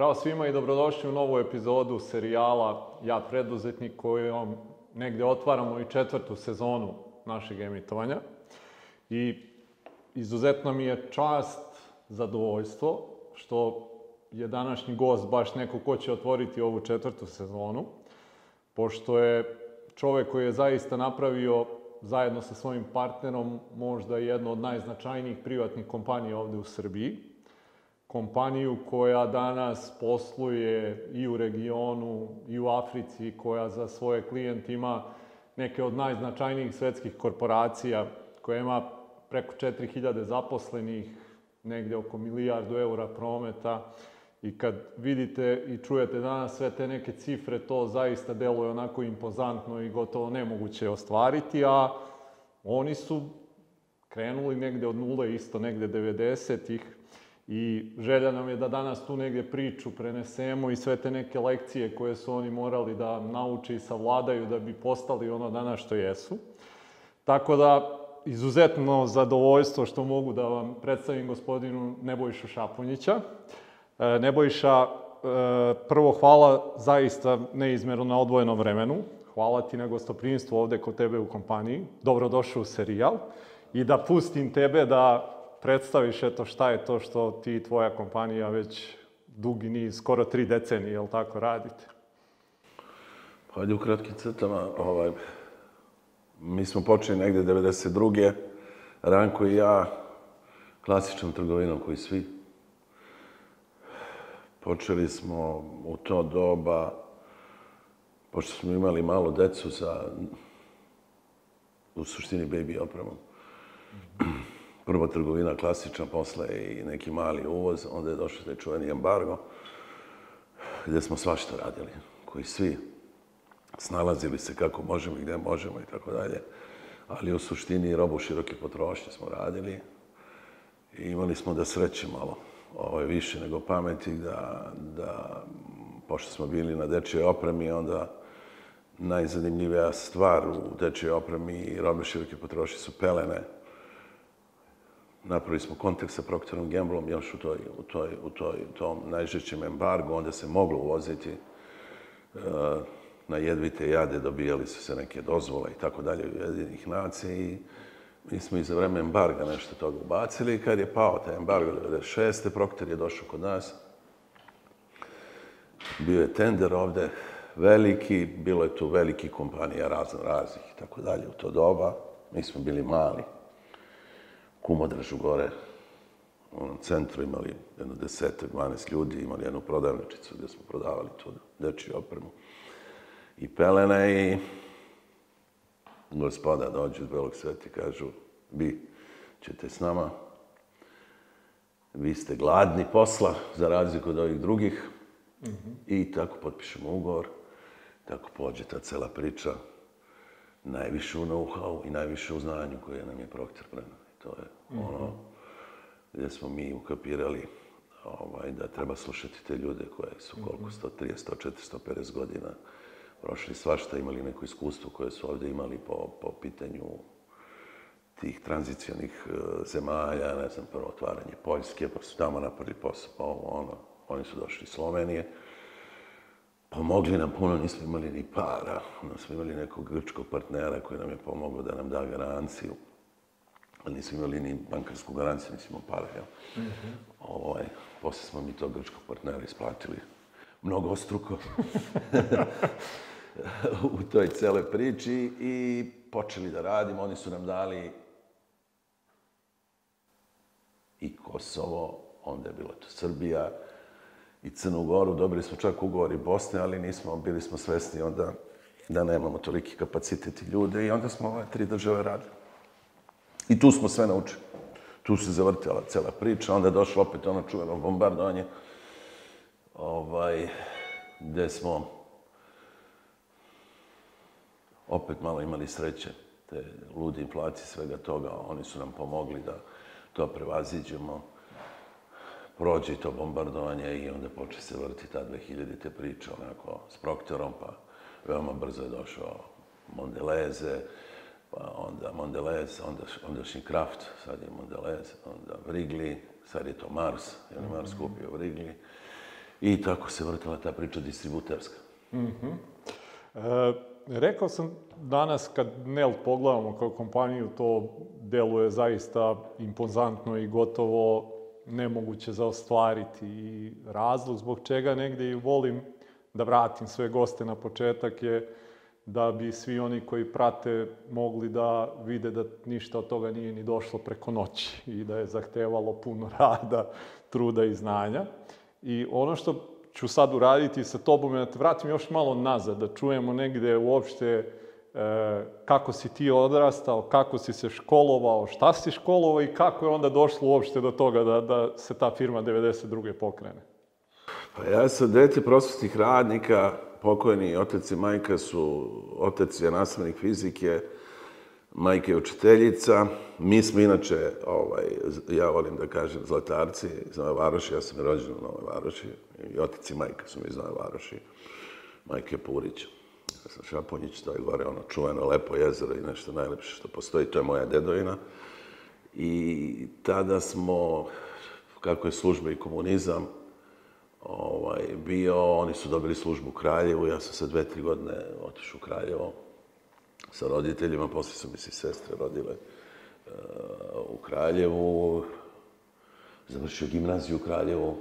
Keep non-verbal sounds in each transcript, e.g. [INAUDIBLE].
Zdravo svima i dobrodošli u novu epizodu serijala Ja preduzetnik kojom negde otvaramo i četvrtu sezonu našeg emitovanja. I izuzetno mi je čast, zadovoljstvo što je današnji gost baš neko ko će otvoriti ovu četvrtu sezonu, pošto je čovek koji je zaista napravio zajedno sa svojim partnerom možda jedno od najznačajnijih privatnih kompanija ovde u Srbiji, kompaniju koja danas posluje i u regionu i u Africi, koja za svoje klijente ima neke od najznačajnijih svetskih korporacija, koja ima preko 4000 zaposlenih, negde oko milijardu eura prometa. I kad vidite i čujete danas sve te neke cifre, to zaista deluje onako impozantno i gotovo nemoguće ostvariti, a oni su krenuli negde od nule, isto negde 90-ih, I želja nam je da danas tu negde priču prenesemo i sve te neke lekcije koje su oni morali da nauče i savladaju da bi postali ono danas što jesu. Tako da, izuzetno zadovoljstvo što mogu da vam predstavim gospodinu Nebojšu Šapunjića. E, Nebojša, e, prvo hvala zaista neizmerno na odvojenom vremenu. Hvala ti na gostoprinstvu ovde kod tebe u kompaniji. Dobrodošao u serijal. I da pustim tebe da predstaviš eto šta je to što ti i tvoja kompanija već dugi niz, skoro tri decenije, jel tako, radite? Hajde ajde u kratkim crtama, ovaj, mi smo počeli negde 92. Ranko i ja, klasičnom trgovinom koji svi. Počeli smo u to doba, pošto smo imali malo decu sa, u suštini, baby opremom prvo trgovina klasična, posle i neki mali uvoz, onda je došao taj čuveni embargo, gde smo svašta radili, koji svi snalazili se kako možemo i gde možemo i tako dalje. Ali u suštini robu široke potrošnje smo radili i imali smo da sreće malo ovaj, više nego pameti, da, da pošto smo bili na dečjoj opremi, onda najzanimljivija stvar u dečjoj opremi i robe široke potrošnje su pelene, napravili smo kontakt sa Procterom Gambleom još u, toj, u, toj, u toj, tom najžešćem embargu, onda se moglo uvoziti uh, na jedvite jade, dobijali su se neke dozvole i tako dalje Ujedinjenih nacija i mi smo i za vreme embarga nešto toga ubacili. Kad je pao taj embargo 96. proktor je došao kod nas. Bio je tender ovde, veliki, bilo je tu veliki kompanija razno raznih i tako dalje u to doba. Mi smo bili mali. Kumodražu gore, u onom centru imali jedno desetak, 12 ljudi, imali jednu prodavničicu gde smo prodavali tu dečju opremu i pelene i gospoda dođu iz Belog sveta i kažu vi ćete s nama, vi ste gladni posla za razliku od ovih drugih mm -hmm. i tako potpišemo ugovor, tako pođe ta cela priča, najviše u know-how i najviše u znanju koje nam je Proktor prenao. To je ono gdje smo mi ukapirali ovaj, da treba slušati te ljude koje su mhm. koliko, 130, 140, 150 godina prošli svašta, imali neko iskustvo koje su ovdje imali po, po pitanju tih tranzicijonih e, zemalja, ne znam, prvo otvaranje Poljske, pa su tamo napravili posao, pa ovo, ono. Oni su došli iz Slovenije. Pomogli pa nam puno, nismo imali ni para. Ono, imali nekog grčkog partnera koji nam je pomogao da nam da garanciju. Pa nismo imali ni bankarsku garanciju, nismo imali pare, jel? Mm -hmm. ovaj, posle smo mi to grčkog partnera isplatili mnogo struko [LAUGHS] u toj cele priči i počeli da radimo. Oni su nam dali i Kosovo, onda je bila to Srbija i Crnu Goru. Dobili smo čak ugovor i Bosne, ali nismo, bili smo svesni onda da nemamo toliki kapacitet i ljude i onda smo ove tri države radili. I tu smo sve naučili. Tu se zavrtela cela priča, onda je došlo opet ono čuveno bombardovanje, ovaj, gde smo opet malo imali sreće, te lude inflacije, svega toga, oni su nam pomogli da to prevaziđemo. Prođe to bombardovanje i onda poče se vrti ta 2000-te priča, onako, s Proktorom, pa veoma brzo je došao Mondeleze, pa onda Mondelez, onda, ondašnji Kraft, sad je Mondelez, onda Wrigley, sad je to Mars, jer je Mars mhm. kupio Wrigley. I tako se vrtila ta priča distributerska. Mm -hmm. e, rekao sam danas, kad Nel pogledamo kao kompaniju, to deluje zaista impozantno i gotovo nemoguće za ostvariti. I razlog zbog čega negde i volim da vratim sve goste na početak je da bi svi oni koji prate mogli da vide da ništa od toga nije ni došlo preko noći i da je zahtevalo puno [LAUGHS] rada, truda i znanja. I ono što ću sad uraditi sa tobom je da te vratim još malo nazad, da čujemo negde uopšte e, kako si ti odrastao, kako si se školovao, šta si školovao i kako je onda došlo uopšte do toga da, da se ta firma 92. pokrene. Pa ja sam dete prosvetnih radnika, pokojni otac i majka su, otac je nastavnik fizike, majka je učiteljica. Mi smo inače, ovaj, ja volim da kažem, zlatarci iz Nove Varoši. Ja sam rođen u Nove Varoši i otac i majka su mi iz Nove Varoši. Majke Purić. Ja sam Šapunjić, to je gore ono čuveno lepo jezero i nešto najlepše što postoji. To je moja dedovina. I tada smo, kako je služba i komunizam, ovaj, bio, oni su dobili službu u Kraljevu, ja sam sa dve, tri godine otišao u Kraljevo sa roditeljima, posle su mi se sestre rodile uh, u Kraljevu, završio gimnaziju u Kraljevu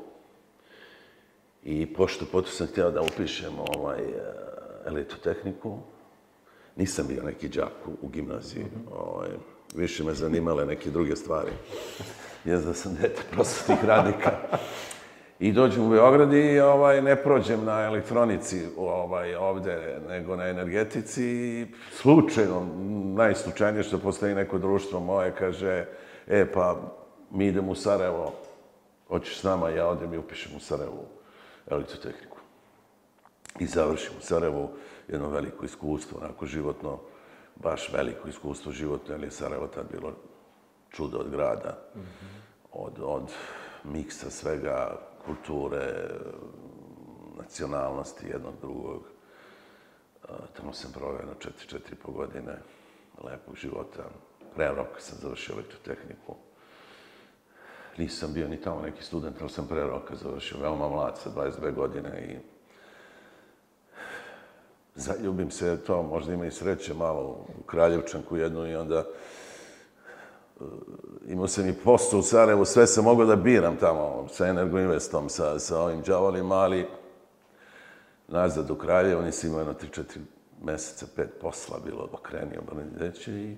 i pošto potom sam hteo da upišem ovaj, eh, elitotehniku, nisam bio neki džak u, u gimnaziji, mm -hmm. ovaj, više me zanimale neke druge stvari. Ja [LAUGHS] da sam dete prosvetnih radnika. I dođem u Beograd i ovaj, ne prođem na elektronici ovaj, ovde, nego na energetici. I slučajno, najslučajnije što postoji neko društvo moje, kaže, e pa mi idemo u Sarajevo, hoćeš s nama, ja odem i upišem u Sarajevu elektrotehniku. I završim u Sarajevu jedno veliko iskustvo, onako životno, baš veliko iskustvo životno, jer je Sarajevo tad bilo čudo od grada, mm -hmm. od, od miksa svega, kulture, nacionalnosti jednog drugog. Tamo sam proveo na četiri, četiri po godine lepog života. Pre rok sam završio elektrotehniku. Nisam bio ni tamo neki student, ali sam pre roka završio. Veoma mlad, sa 22 godine i zaljubim se to, možda ima i sreće malo u Kraljevčanku jednu i onda Eh, imao sam i posto u Sarajevu, sve sam mogao da biram tamo sa Energoinvestom, sa, sa ovim džavolima, ali nazad u Kraljevo nisam imao jedno 3-4 meseca, pet posla bilo, okrenio Brnideće i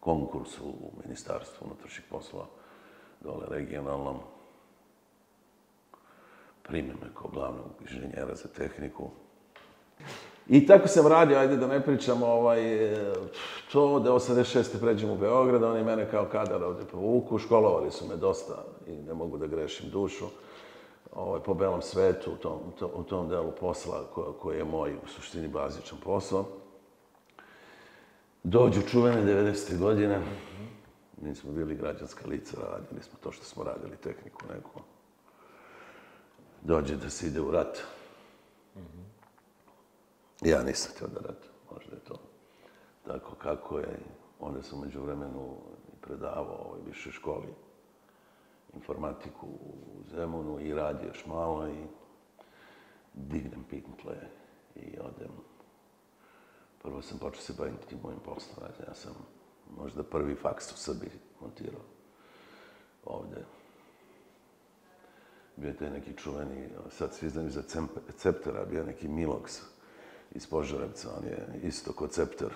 konkurs u Ministarstvu unutrašnjih posla dole regionalnom. Prime me kao glavnog inženjera za tehniku. I tako sam radio, ajde da ne pričam, ovaj, e, to da 86. pređem u Beograd, oni mene kao kadar ovde povuku, školovali su me dosta i ne mogu da grešim dušu ovaj, po belom svetu u tom, to, u tom delu posla koji je moj u suštini bazičan posao. Dođu čuvene 90. godine, mi smo bili građanska lica, radili smo to što smo radili, tehniku neku. Dođe da se ide u rat. Mm -hmm Ja nisam htio da radim, možda je to tako kako je. Onda sam među vremenu predavao ovoj više školi informatiku u Zemunu i radi još malo i dignem pintle i odem. Prvo sam počeo se baviti tim mojim poslom. Ja sam možda prvi faks u Srbiji montirao ovde. Bio je taj neki čuveni, sad svi znaju za Ceptera, bio neki Milox iz Požarevca, on je isto konceptor,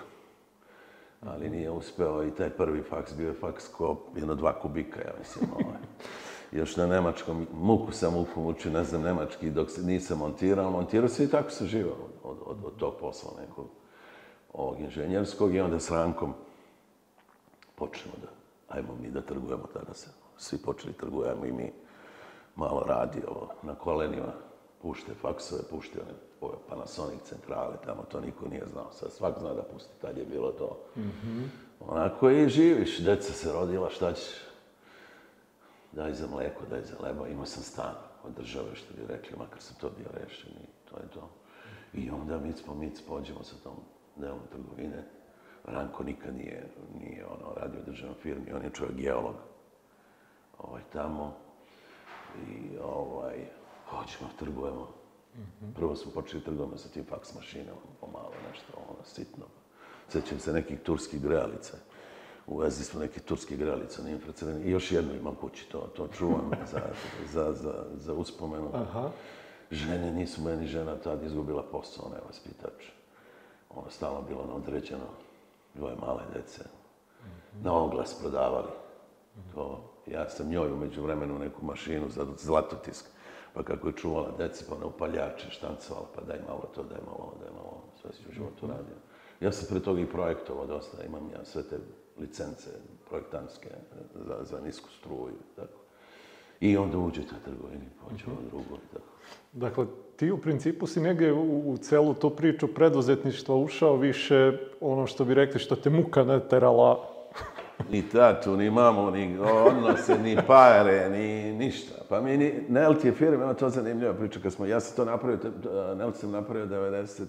ali nije uspeo i taj prvi faks, bio je faks ko jedno dva kubika, ja mislim, [LAUGHS] ovaj. još na nemačkom, muku sam ufom učio, ne znam, nemački, dok se nisam montirao, montirao se i tako se živao od, od, od tog posla nekog ovog inženjerskog i onda s Rankom počnemo da, ajmo mi da trgujemo tada se, svi počeli trgujemo i mi malo radi ovo na kolenima, pušte faksove, pušte one ove Panasonic centrale, tamo to niko nije znao. Sad svak zna da pusti, tad je bilo to. Mm -hmm. Onako i živiš, deca se rodila, šta ćeš? Daj za mleko, daj za leba, imao sam stan od države, što bi rekli, makar sam to bio rešen i to je to. I onda mic po mic pođemo sa tom delom trgovine. Ranko nikad nije, nije ono, radio u državnom firmi, on je čovjek geolog. Ovaj, tamo. I ovaj, hoćemo, trgujemo -hmm. Prvo smo počeli trgovima sa tim faks mašinama, pomalo nešto, ono, sitno. Sećam se nekih turskih grejalica. Uvezli smo neke turske grejalice na infracrveni. I još jedno imam kući, to, to čuvam [LAUGHS] za, za, za, za uspomenu. Aha. Žene nisu, meni žena tad izgubila posao, ovaj ona je vaspitač. Ona stalno bilo na određeno, dvoje male dece. Mhm. Na oglas prodavali. To, ja sam njoj umeđu vremenu neku mašinu za zlatotisk pa kako je čuvala deci, pa ona upaljače, štancovala, pa daj malo to, daj malo ovo, daj malo ovo, sve si u mhm. životu radio. Ja sam pre toga i projektovao dosta, imam ja sve te licence projektantske za, za nisku struju, tako. I onda uđe ta trgovina i pođe mhm. ovo drugo tako. Dakle, ti u principu si negde u, u celu tu priču preduzetništva ušao više ono što bi rekli što te muka naterala ni tatu, ni mamu, ni odnose, ni pare, ni ništa. Pa mi ni, Nelt je firma, to je zanimljiva priča. Kad smo, ja sam to napravio, Nelt sam napravio 92.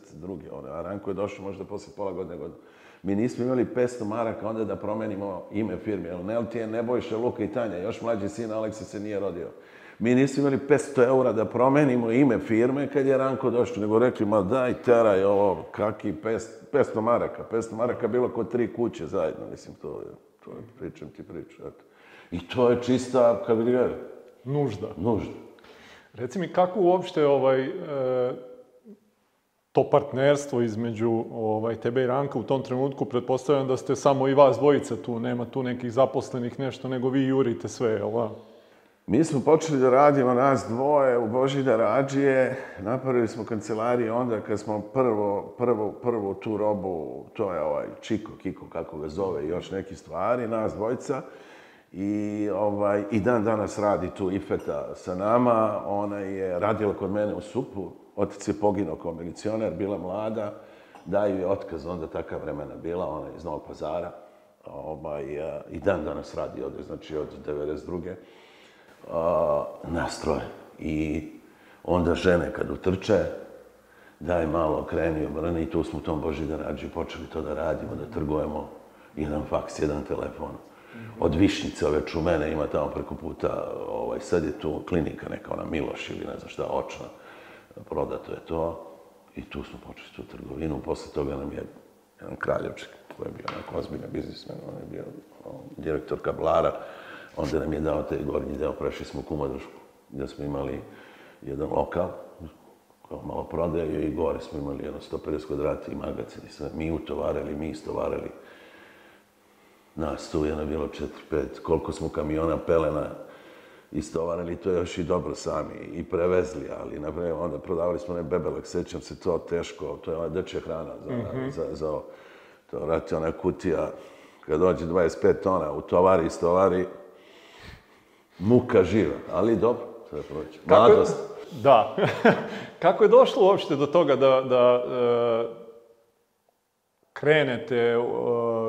Ono, a Ranko je došao možda posle pola godine godine. Mi nismo imali 500 maraka onda da promenimo ime firme. Jer Nelt je Nebojša, Luka i Tanja, još mlađi sin Aleksa se nije rodio. Mi nismo imali 500 eura da promenimo ime firme kad je Ranko došao, nego rekli, ma daj, teraj ovo, kaki 500 maraka. 500 maraka bilo kod tri kuće zajedno, mislim, to je čovjek, pričam ti priču, eto. I to je čista kabirijera. Nužda. Nužda. Reci mi, kako uopšte ovaj, e, to partnerstvo između ovaj, tebe i Ranka u tom trenutku, pretpostavljam da ste samo i vas dvojica tu, nema tu nekih zaposlenih nešto, nego vi jurite sve, jel' da? Mi smo počeli da radimo nas dvoje u Božidarađije, napravili smo kancelarije onda kad smo prvo, prvo, prvo tu robu, to je ovaj Čiko, Kiko, kako ga zove, i još neki stvari, nas dvojca, I, ovaj, I dan danas radi tu Ifeta sa nama. Ona je radila kod mene u supu. Otac je poginuo kao milicioner, bila mlada. Daju je otkaz, onda takva vremena bila, ona je iz Novog pazara. Ovaj, I dan danas radi ovde, znači od 92 a, nastrojen. I onda žene kad utrče, daj malo, kreni, obrni, i tu smo tom Božidarađu počeli to da radimo, da trgujemo jedan faks, jedan telefon. Od Višnjice, ove čumene, ima tamo preko puta, ovaj, sad je tu klinika neka, ona Miloš ili ne znam šta, očna, prodato je to. I tu smo počeli tu trgovinu, posle toga nam je jedan kraljevček, koji je bio onako ozbiljan biznismen, on je bio um, direktor kablara, Onda nam je dao taj gornji deo, prešli smo u Kumadošku, gde smo imali jedan lokal, kao malo prodaju i gore smo imali jedno 150 kvadrata i magacin. Sve mi utovarali, mi istovarali. Nas tu je bilo 4-5, koliko smo kamiona pelena istovarali, to je još i dobro sami i prevezli, ali na primjer onda prodavali smo onaj bebelak, sećam se to teško, to je ova dečja hrana za, mm -hmm. za, za, to vrati ona kutija, kad dođe 25 tona, utovari, istovari, Muka živa, ali dobro, sve prođe. Mladost. Je, da. [LAUGHS] Kako je došlo uopšte do toga da, da e, krenete e,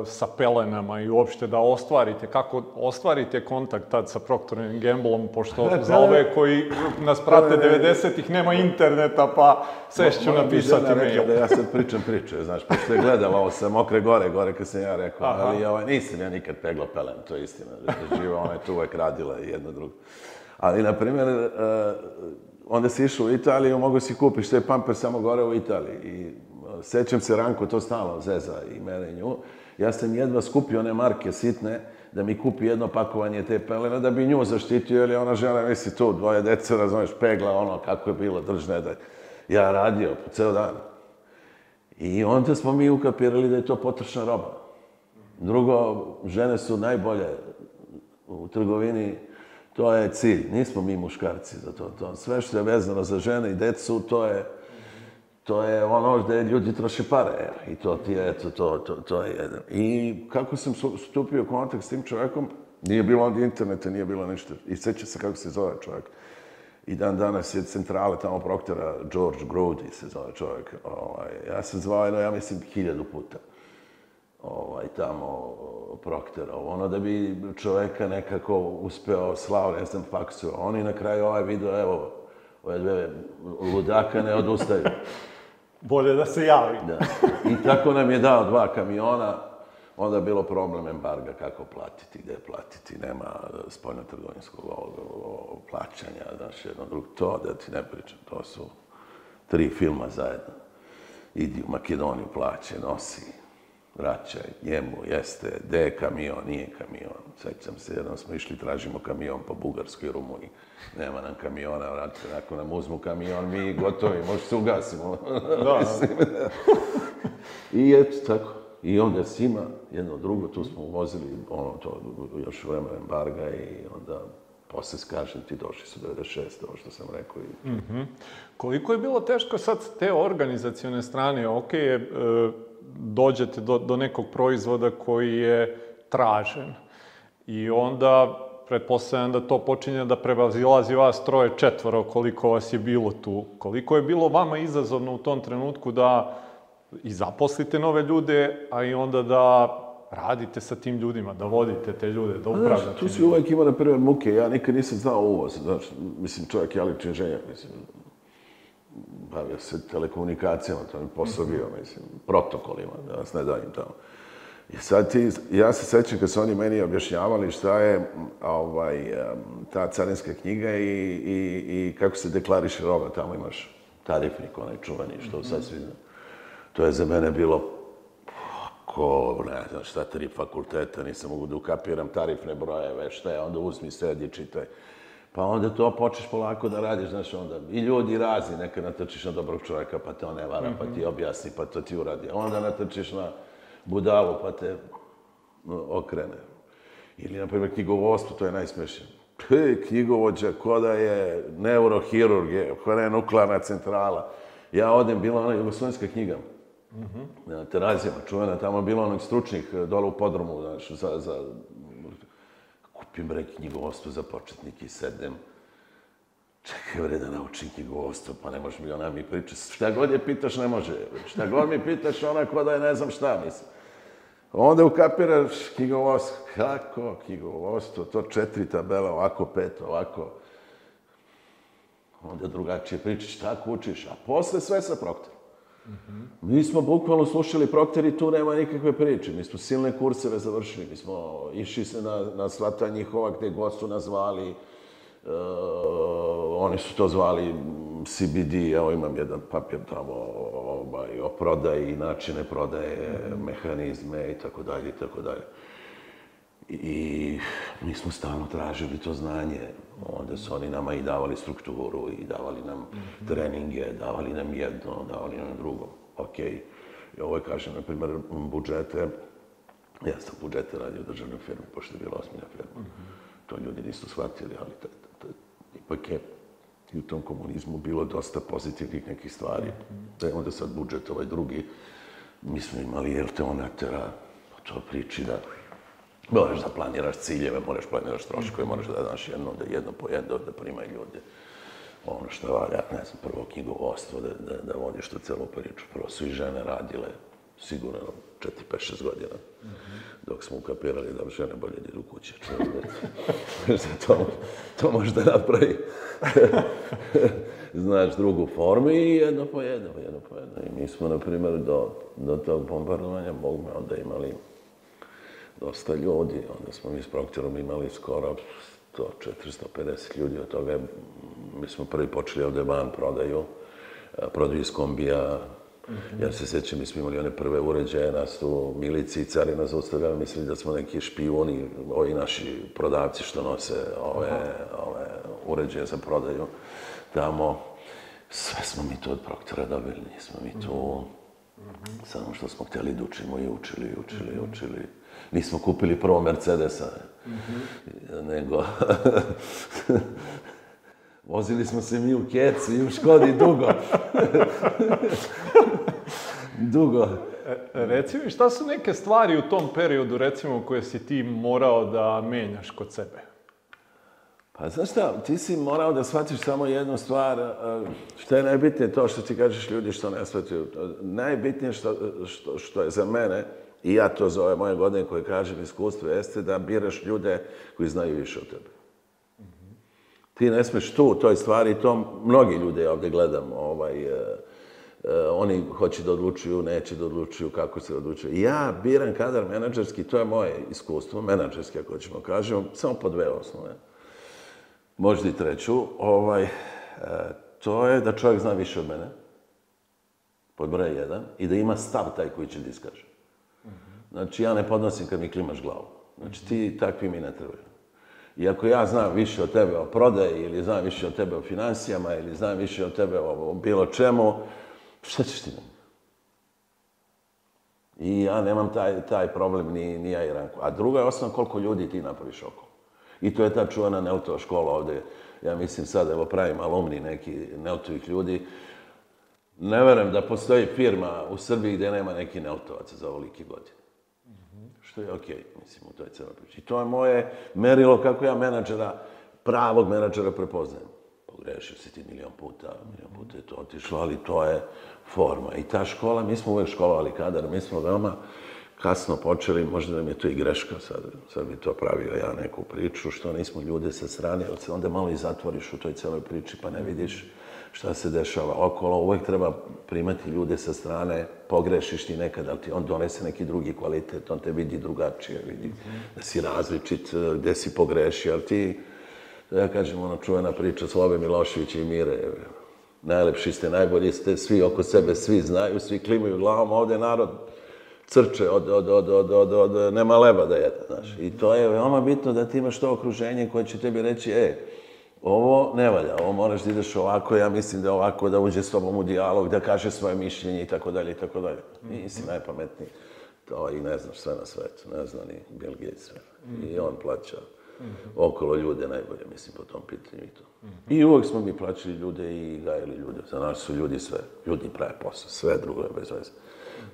sa pelenama i uopšte da ostvarite, kako ostvarite kontakt tad sa Procter Gambleom, pošto ne, [LAUGHS] da, za ove da. koji nas prate 90-ih nema interneta, pa sve ću napisati mail. Da ja sad pričam priče, znaš, pošto je gledala ovo sa Mokre Gore, gore kad sam ja rekao, Aha. ali ovaj, nisam ja nikad pegla pelen, to je istina, živa ona je tu uvek radila i jedno drugo. Ali, na primjer, uh, onda si išao u Italiju, mogu si kupiš je pamper samo gore u Italiji. I e, sećam se Ranko to stalo zeza i mene i nju. Ja sam jedva skupio one marke sitne, da mi kupi jedno pakovanje te pelena da bi nju zaštitio, jer je ona žena, misli tu, dvoje dece, razumeš, pegla, ono, kako je bilo, držne da ja radio po ceo dan. I onda smo mi ukapirali da je to potrošna roba. Drugo, žene su najbolje u trgovini, to je cilj. Nismo mi muškarci za to. to. Sve što je vezano za žene i decu, to je to je ono gde ljudi troše pare i to ti je, eto, to, to, to je jedan. I kako sam stupio u kontakt s tim čovjekom, nije bilo onda interneta, nije bilo ništa. I seća se kako se zove čovjek. I dan danas je centrale tamo proktora, George Grody se zove čovjek. Ovaj, ja sam zvao jedno, ja mislim, hiljadu puta ovaj, tamo proktora. Ono da bi čoveka nekako uspeo slao, ne znam, faksu. Oni na kraju ovaj video, evo, ove dve ludaka ne odustaju bolje da se javi. Da. I tako nam je dao dva kamiona, onda je bilo problem embarga, kako platiti, gde platiti, nema spoljno-trgovinskog plaćanja, znaš, jedno drugo, to da ti ne pričam, to su tri filma zajedno. Idi u Makedoniju, plaće, nosi, vraća njemu, jeste, gde je kamion, nije kamion. Sećam se, jednom smo išli, tražimo kamion po Bugarskoj Rumuniji. Nema nam kamiona, vratite, ako nam uzmu kamion, mi gotovi, možda se ugasimo. Da, [LAUGHS] I eto, tako. I onda svima, jedno drugo, tu smo uvozili, ono, to, još vreme embarga i onda posle skažem ti došli su 96, ovo što sam rekao. I... Mm -hmm. Koliko je bilo teško sad te organizacione strane, ok je, e dođete do, do nekog proizvoda koji je tražen. I onda, pretpostavljam da to počinje da prevazilazi vas troje četvoro koliko vas je bilo tu. Koliko je bilo vama izazovno u tom trenutku da i zaposlite nove ljude, a i onda da radite sa tim ljudima, da vodite te ljude, da upravljate. Znaš, tu si uvek ima, na primjer, muke. Ja nikad nisam znao uvoz, znaš. Mislim, čovjek je ali inženjer, mislim bavio se telekomunikacijama, to mi posao bio, mislim, protokolima, da vas ne davim tamo. I sad ti, ja se sećam kad su oni meni objašnjavali šta je ovaj, ta carinska knjiga i, i, i kako se deklariše roba, tamo imaš tarifnik, onaj čuveni, što sad svi znam. To je za mene bilo ko, ne znam šta, tri fakulteta, nisam mogu da ukapiram tarifne brojeve, šta je, onda uzmi, sedi, čitaj. Pa onda to počneš polako da radiš, znaš, onda i ljudi razni, neka natrčiš na dobrog čoveka, pa te on ne vara, pa ti mhm. objasni, pa to ti uradi. Onda natrčiš na budalu, pa te okrene. Ili, na primjer, knjigovostvo, to je najsmešnije. He, knjigovođa, ko da je neurohirurg, je, ko da je nuklearna centrala. Ja odem, bila ona jugoslovenska knjiga, mm -hmm. na Terazijama, čuvena, tamo je bilo onih stručnih, dole u podromu, znaš, za, za kupim bre knjigovodstvo za početnike i sedem. Čekaj bre da naučim knjigovodstvo, pa ne može mi ona mi priča. Šta god je pitaš ne može. Šta god mi pitaš ona ko da je ne znam šta mislim. Onda ukapiraš knjigovodstvo. Kako knjigovodstvo? To četiri tabela, ovako pet, ovako. Onda drugačije pričaš, tako učiš. A posle sve sa proktor. -hmm. Mi smo bukvalno slušali prokteri, tu nema nikakve priče. Mi smo silne kurseve završili, mi smo išli se na, na sva ta njihova gde god su nas E, oni su to zvali CBD, evo imam jedan papir tamo ovaj, o prodaji, načine prodaje, mehanizme i tako dalje i tako dalje. I mi smo stalno tražili to znanje. Onda su oni nama i davali strukturu i davali nam mm -hmm. treninge, davali nam jedno, davali nam drugo. Ok, i ovo je, kažem, na primer, budžete, ja sam budžete radio u državnoj firmi, pošto je bila osmina firma. Mm -hmm. To ljudi nisu shvatili, ali to, to, ta, ipak je i u tom komunizmu bilo dosta pozitivnih nekih stvari. Mm -hmm. Da onda sad budžet ovaj drugi, mi smo imali, jel te ona tera, to priči da Moraš da planiraš ciljeve, moraš planiraš troškove, moraš da znaš jedno, da jedno po jedno, da primaj ljude ono što valja, ne znam, prvo knjigovodstvo, da, da, da vodiš tu celu priču. Prvo su i žene radile, sigurno, 4, 5, 6 godina. Mm -hmm. Dok smo ukapirali da žene bolje da idu kuće, čujem da, da to, to možda napravi. [LAUGHS] znaš, drugu formu i jedno po jedno, jedno po jedno. I mi smo, na primjer, do, do tog bombardovanja, Bog me onda imali dosta ljudi. Onda smo mi s Proktorom imali skoro 100-450 ljudi, od toga mi smo prvi počeli ovde van prodaju, prodaju iz kombija, Mm -hmm. Ja se sećam, mi smo imali one prve uređaje, nas tu milici i cari nas zaustavljali, mislili da smo neki špijuni, ovi naši prodavci što nose ove, ove uređaje za prodaju tamo. Sve smo mi to od proktora dobili, nismo mi to... Mm -hmm. Samo što smo hteli da učimo i učili, i učili, i Mm -hmm. učili. Nismo kupili prvo Mercedesa, ne. mm -hmm. nego... [LAUGHS] Vozili smo se mi u Kec i u Škodi dugo. [LAUGHS] dugo. E, reci mi, šta su neke stvari u tom periodu, recimo, koje si ti morao da menjaš kod sebe? Pa znaš šta, ti si morao da shvatiš samo jednu stvar, e, što je najbitnije to što ti kažeš ljudi što ne shvataju. Najbitnije što, što, što je za mene, I ja to za ove moje godine koje kažem iskustvo jeste da biraš ljude koji znaju više od tebe. Mm -hmm. Ti ne smeš tu u toj stvari, i to mnogi ljude ovde gledam, ovaj, eh, oni hoće da odlučuju, neće da odlučuju, kako se odlučuju. Ja biram kadar menadžerski, to je moje iskustvo, menadžerski ako ćemo da kažemo, samo po dve osnove. Možda i treću. Ovaj, eh, to je da čovjek zna više od mene, pod broj jedan, i da ima stav taj koji će da iskaže. Znači, ja ne podnosim kad mi klimaš glavu. Znači, ti takvi mi ne trebaju. I ja znam više o tebe o prodaji, ili znam više o tebe o financijama, ili znam više o tebe o bilo čemu, šta ćeš ti nam? I ja nemam taj, taj problem ni, ni ja i Ranko. A druga je osnovna koliko ljudi ti napraviš oko. I to je ta čuvana Neutova škola ovde. Ja mislim sad, evo pravim alumni neki Neutovih ljudi. Ne verujem da postoji firma u Srbiji gde nema neki Neutovac za ovolike godine. Što je okej, okay, mislim, u toj celoj priči. I to je moje merilo kako ja menadžera, pravog menadžera prepoznajem. Pogrešio si ti milion puta, milion puta je to otišlo, ali to je forma. I ta škola, mi smo uvek školovali kadar, mi smo veoma kasno počeli, možda nam je to i greška, sad, sad bi to pravio ja neku priču, što nismo ljude sa strane, od da se onda malo i zatvoriš u toj celoj priči, pa ne vidiš šta se dešava okolo, uvek treba primati ljude sa strane, pogrešiš ti nekad, ali ti on donese neki drugi kvalitet, on te vidi drugačije, vidi da si različit, e, gde si pogrešio, ali ti, da ja kažem, ona čuvena priča Slove Miloševića i Mire, e, najlepši ste, najbolji ste, svi oko sebe, svi znaju, svi klimaju glavom, ovde narod crče od, od, od, od, od, od, nema leba da jede, znaš. I to je veoma bitno da ti imaš to okruženje koje će tebi reći, e, ovo ne valja, ovo moraš da ideš ovako, ja mislim da ovako, da uđe s tobom u dijalog, da kaže svoje mišljenje i tako dalje i tako dalje. Nisi mhm. najpametniji. To i ne znaš sve na svetu, ne zna ni Bill Gates sve. I mhm. on plaća mhm. okolo ljude najbolje, mislim, po tom pitanju i to. I uvek smo mi plaćali ljude i gajili ljude. Za nas su ljudi sve, ljudi prave posao, sve drugo je bez veze.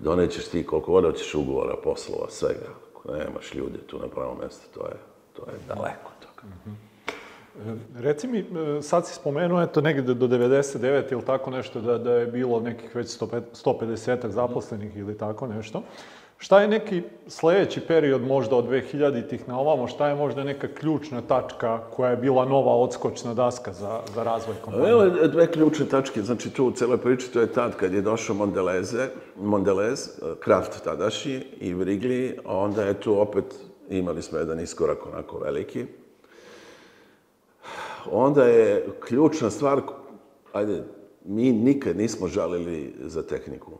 Donećeš da ti koliko god hoćeš ugovora, poslova, svega. Ako nemaš ljude tu na pravo mesto, to je, to je daleko od toga. Reci mi, e, sad si spomenuo, eto, negde do 99 ili tako nešto, da, da je bilo nekih već 150 zaposlenih ili tako nešto. Šta je neki sledeći period možda od 2000-ih na ovamo, šta je možda neka ključna tačka koja je bila nova odskočna daska za, za razvoj kompanije? Evo dve ključne tačke, znači tu u celoj priči, to je tad kad je došao Mondeleze, Mondelez, e, Kraft tadašnji i Vrigli, onda je tu opet imali smo jedan iskorak onako veliki, onda je ključna stvar, ajde, mi nikad nismo žalili za tehniku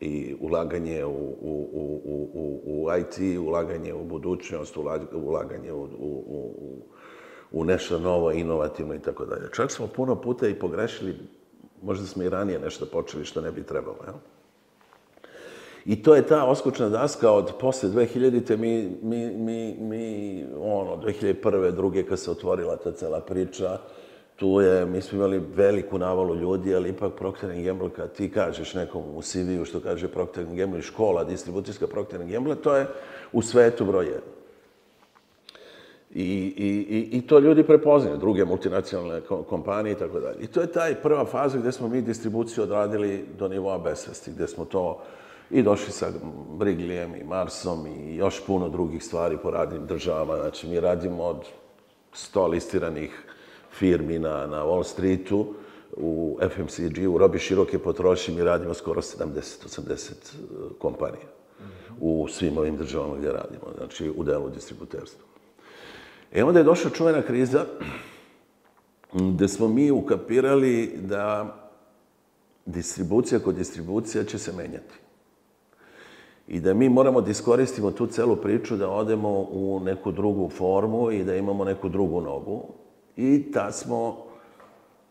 i ulaganje u, u, u, u, u IT, ulaganje u budućnost, ulaganje u, u, u, u nešto novo, inovativno i tako dalje. Čak smo puno puta i pogrešili, možda smo i ranije nešto počeli što ne bi trebalo, jel? I to je ta oskučna daska od posle 2000-te, mi, mi, mi, mi, ono, 2001. druge, kad se otvorila ta cela priča, tu je, mi smo imali veliku navalu ljudi, ali ipak Procter Gamble, kad ti kažeš nekom u CV-u što kaže Procter Gamble, škola distributivska Procter Gamble, to je u svetu broj jedan. I, i, i, to ljudi prepoznaju, druge multinacionalne kompanije i tako dalje. I to je taj prva faza gde smo mi distribuciju odradili do nivoa besvesti, gde smo to I došli sa Briglijem i Marsom i još puno drugih stvari po radnim državama. Znači, mi radimo od 100 listiranih firmi na, na Wall Streetu, u FMCG, u robi široke potrošnje, mi radimo skoro 70-80 e, kompanija u svim ovim državama gdje radimo, znači u delu distributerstva. E onda je došla čuvena kriza gde smo mi ukapirali da distribucija kod distribucija će se menjati i da mi moramo da iskoristimo tu celu priču da odemo u neku drugu formu i da imamo neku drugu nogu. I ta smo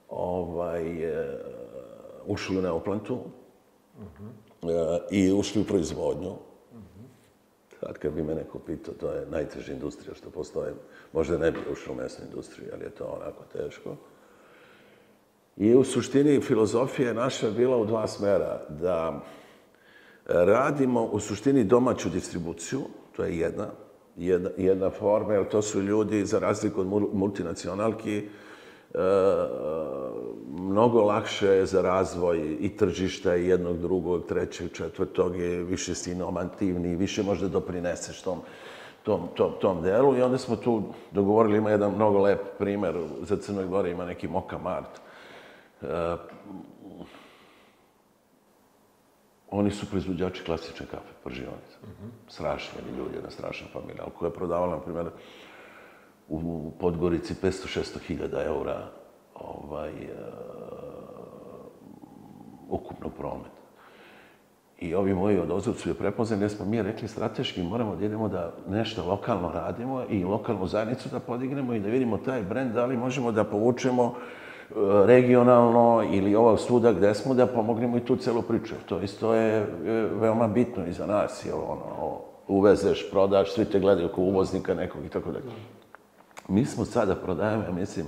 ovaj, e, ušli u neoplantu uh i ušli u proizvodnju. Uh -huh. Sad kad bi me neko pitao, to je najteža industrija što postoje. Možda ne bi ušao u mesnu industriju, ali je to onako teško. I u suštini filozofija je naša bila u dva smera. Da Radimo u suštini domaću distribuciju, to je jedna, jedna, jedna forma, jer to su ljudi, za razliku od multinacionalki, E, mnogo lakše je za razvoj i tržišta i jednog, drugog, trećeg, četvrtog je više si inovativni, više možda doprineseš tom, tom, tom, tom delu i onda smo tu dogovorili, ima jedan mnogo lep primer, za Crnoj Gori ima neki Moka Mart, e, Oni su proizvođači klasične kafe, pržionice. Mm Strašni ljudi, jedna strašna familija, koja je prodavala, na primjer, u Podgorici 500-600 hiljada eura ovaj, uh, ukupno promet. I ovi moji od su je prepoznali, jer smo mi rekli strateški moramo da idemo da nešto lokalno radimo i lokalnu zajednicu da podignemo i da vidimo taj brend, da li možemo da povučemo uh, regionalno ili ova svuda gde smo, da pomognemo i tu celu priču. To isto je veoma bitno i za nas, Je ono, uvezeš, prodaš, svi te gledaju kao uvoznika nekog i tako dalje. Mi smo sada prodajemo, ja mislim,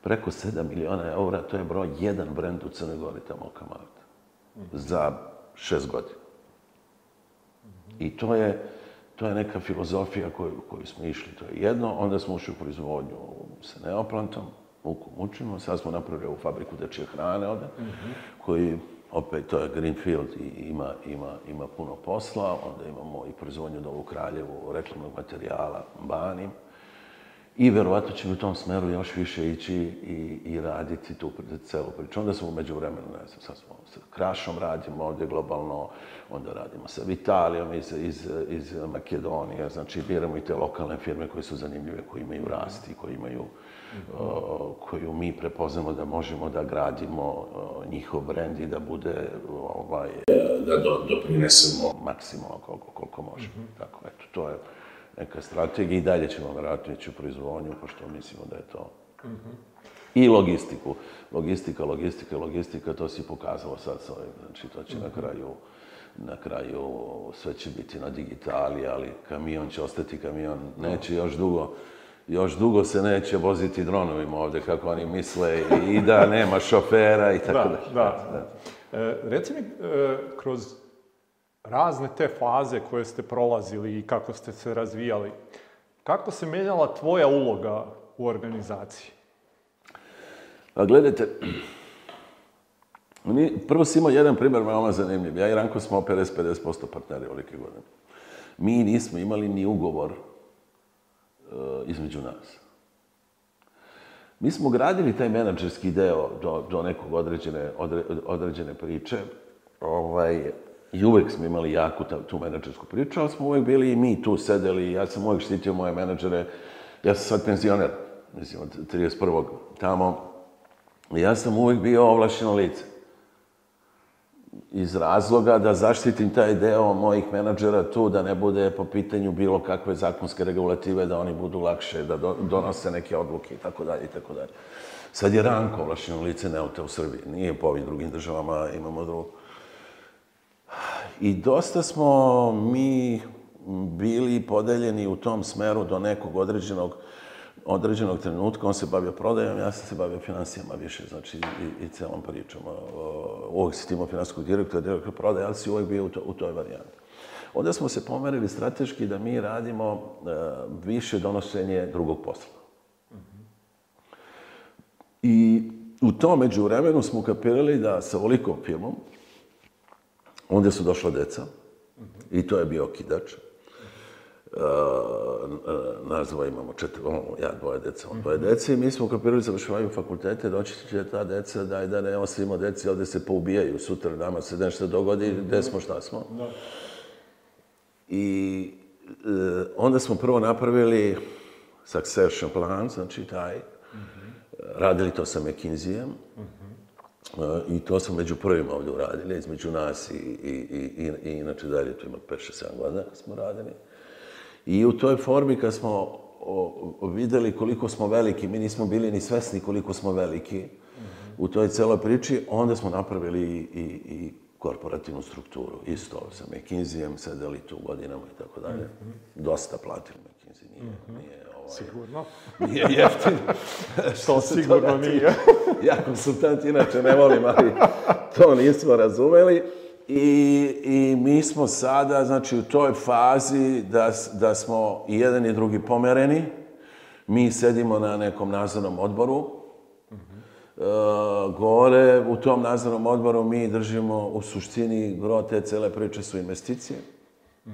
preko 7 miliona eura, to je broj jedan brend u Crnoj Gori, tamo Kamalit. Za šest godina. I to je, to je neka filozofija koju, koju smo išli. To je jedno, onda smo ušli u proizvodnju sa Neoplantom, muku mučimo. Sad smo napravili ovu fabriku dečje da hrane ovde, mm -hmm. koji opet to je Greenfield i ima, ima, ima puno posla, onda imamo i proizvodnju do u Kraljevu reklamnog materijala Banim. I verovatno će u tom smeru još više ići i, i raditi tu celu priču. Onda smo umeđu vremenu, ne znam, sad smo sa Krašom radimo ovde globalno, onda radimo sa Vitalijom iz, iz, iz Makedonije, znači biramo i te lokalne firme koje su zanimljive, koje imaju rasti, koje imaju uh, Mhm. koju mi prepoznamo da možemo da gradimo njihov brend i da bude ovaj da do, doprinesemo maksimalno koliko koliko možemo. Mm -hmm. Tako eto to je neka strategija i dalje ćemo verovatno ići u proizvodnju pošto mislimo da je to. Mm -hmm. I logistiku. Logistika, logistika, logistika, to se pokazalo sad sa ovim. Znači, to će mm -hmm. na mhm. kraju na kraju sve će biti na digitali, ali kamion će ostati kamion, neće da. još dugo još dugo se neće voziti dronovima ovde, kako oni misle, i da nema šofera i tako da. Da, da. da. E, reci mi, e, kroz razne te faze koje ste prolazili i kako ste se razvijali, kako se menjala tvoja uloga u organizaciji? A pa gledajte, prvo si imao jedan primer veoma zanimljiv. Ja i Ranko smo 50-50% partneri olike godine. Mi nismo imali ni ugovor Eh, između nas. Mi smo gradili taj menadžerski deo do, do nekog određene, odre, određene priče ovaj, i uvek smo imali jaku ta, tu menadžersku priču, ali smo uvek bili i mi tu sedeli, ja sam uvek štitio moje menadžere, ja sam sad penzioner, mislim, od 31. tamo, ja sam uvek bio ovlašeno lice iz razloga da zaštitim taj deo mojih menadžera tu, da ne bude po pitanju bilo kakve zakonske regulative, da oni budu lakše, da donose neke odluke i tako dalje i tako dalje. Sad je Ranko ovlašeno lice Neute u Srbiji, nije po ovim drugim državama, imamo drugo. I dosta smo mi bili podeljeni u tom smeru do nekog određenog uh, određenog trenutka on se bavio prodajom, ja sam se bavio finansijama više, znači i, i celom pričom. Uvijek si imao finanskog direktora, direktora prodaja, ali si uvijek bio u, to, u toj varijanti. Onda smo se pomerili strateški da mi radimo uh, više donošenje drugog posla. Mm -hmm. I u to među vremenu smo kapirali da sa ovolikom firmom, onda su došla deca mm -hmm. i to je bio kidač. Eh, nas dvoje imamo četiri, ono, ja dvoje dece, on dvoje dece i mi smo kapirali završavaju fakultete, doći će ta deca, daj da, da nemamo ima deci, ovde se poubijaju, sutra nama se nešto dogodi, gde smo, šta smo. Da. I eh, onda smo prvo napravili succession plan, znači taj, mhm. radili to sa McKinsey-em, mhm. eh, i to smo među prvima ovde uradili, između nas i, i, i, i, i inače dalje, to ima 5-6-7 godina smo radili. Mm I u toj formi kad smo videli koliko smo veliki, mi nismo bili ni svesni koliko smo veliki mm -hmm. u toj celoj priči, onda smo napravili i, i, i korporativnu strukturu. Isto sa McKinseyem sedeli tu godinama i tako dalje. Dosta platili McKinsey, nije, mm -hmm. nije ovaj... Sigurno. Nije jeftino. Što [LAUGHS] Sigurno [LAUGHS] nije. ja konsultant inače ne volim, ali to nismo razumeli. I, I mi smo sada, znači, u toj fazi da, da smo i jedan i drugi pomereni. Mi sedimo na nekom nadzornom odboru. Mm -hmm. e, gore, u tom nadzornom odboru mi držimo u suštini gro te cele priče su investicije mm